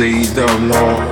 Say the Lord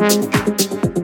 Thank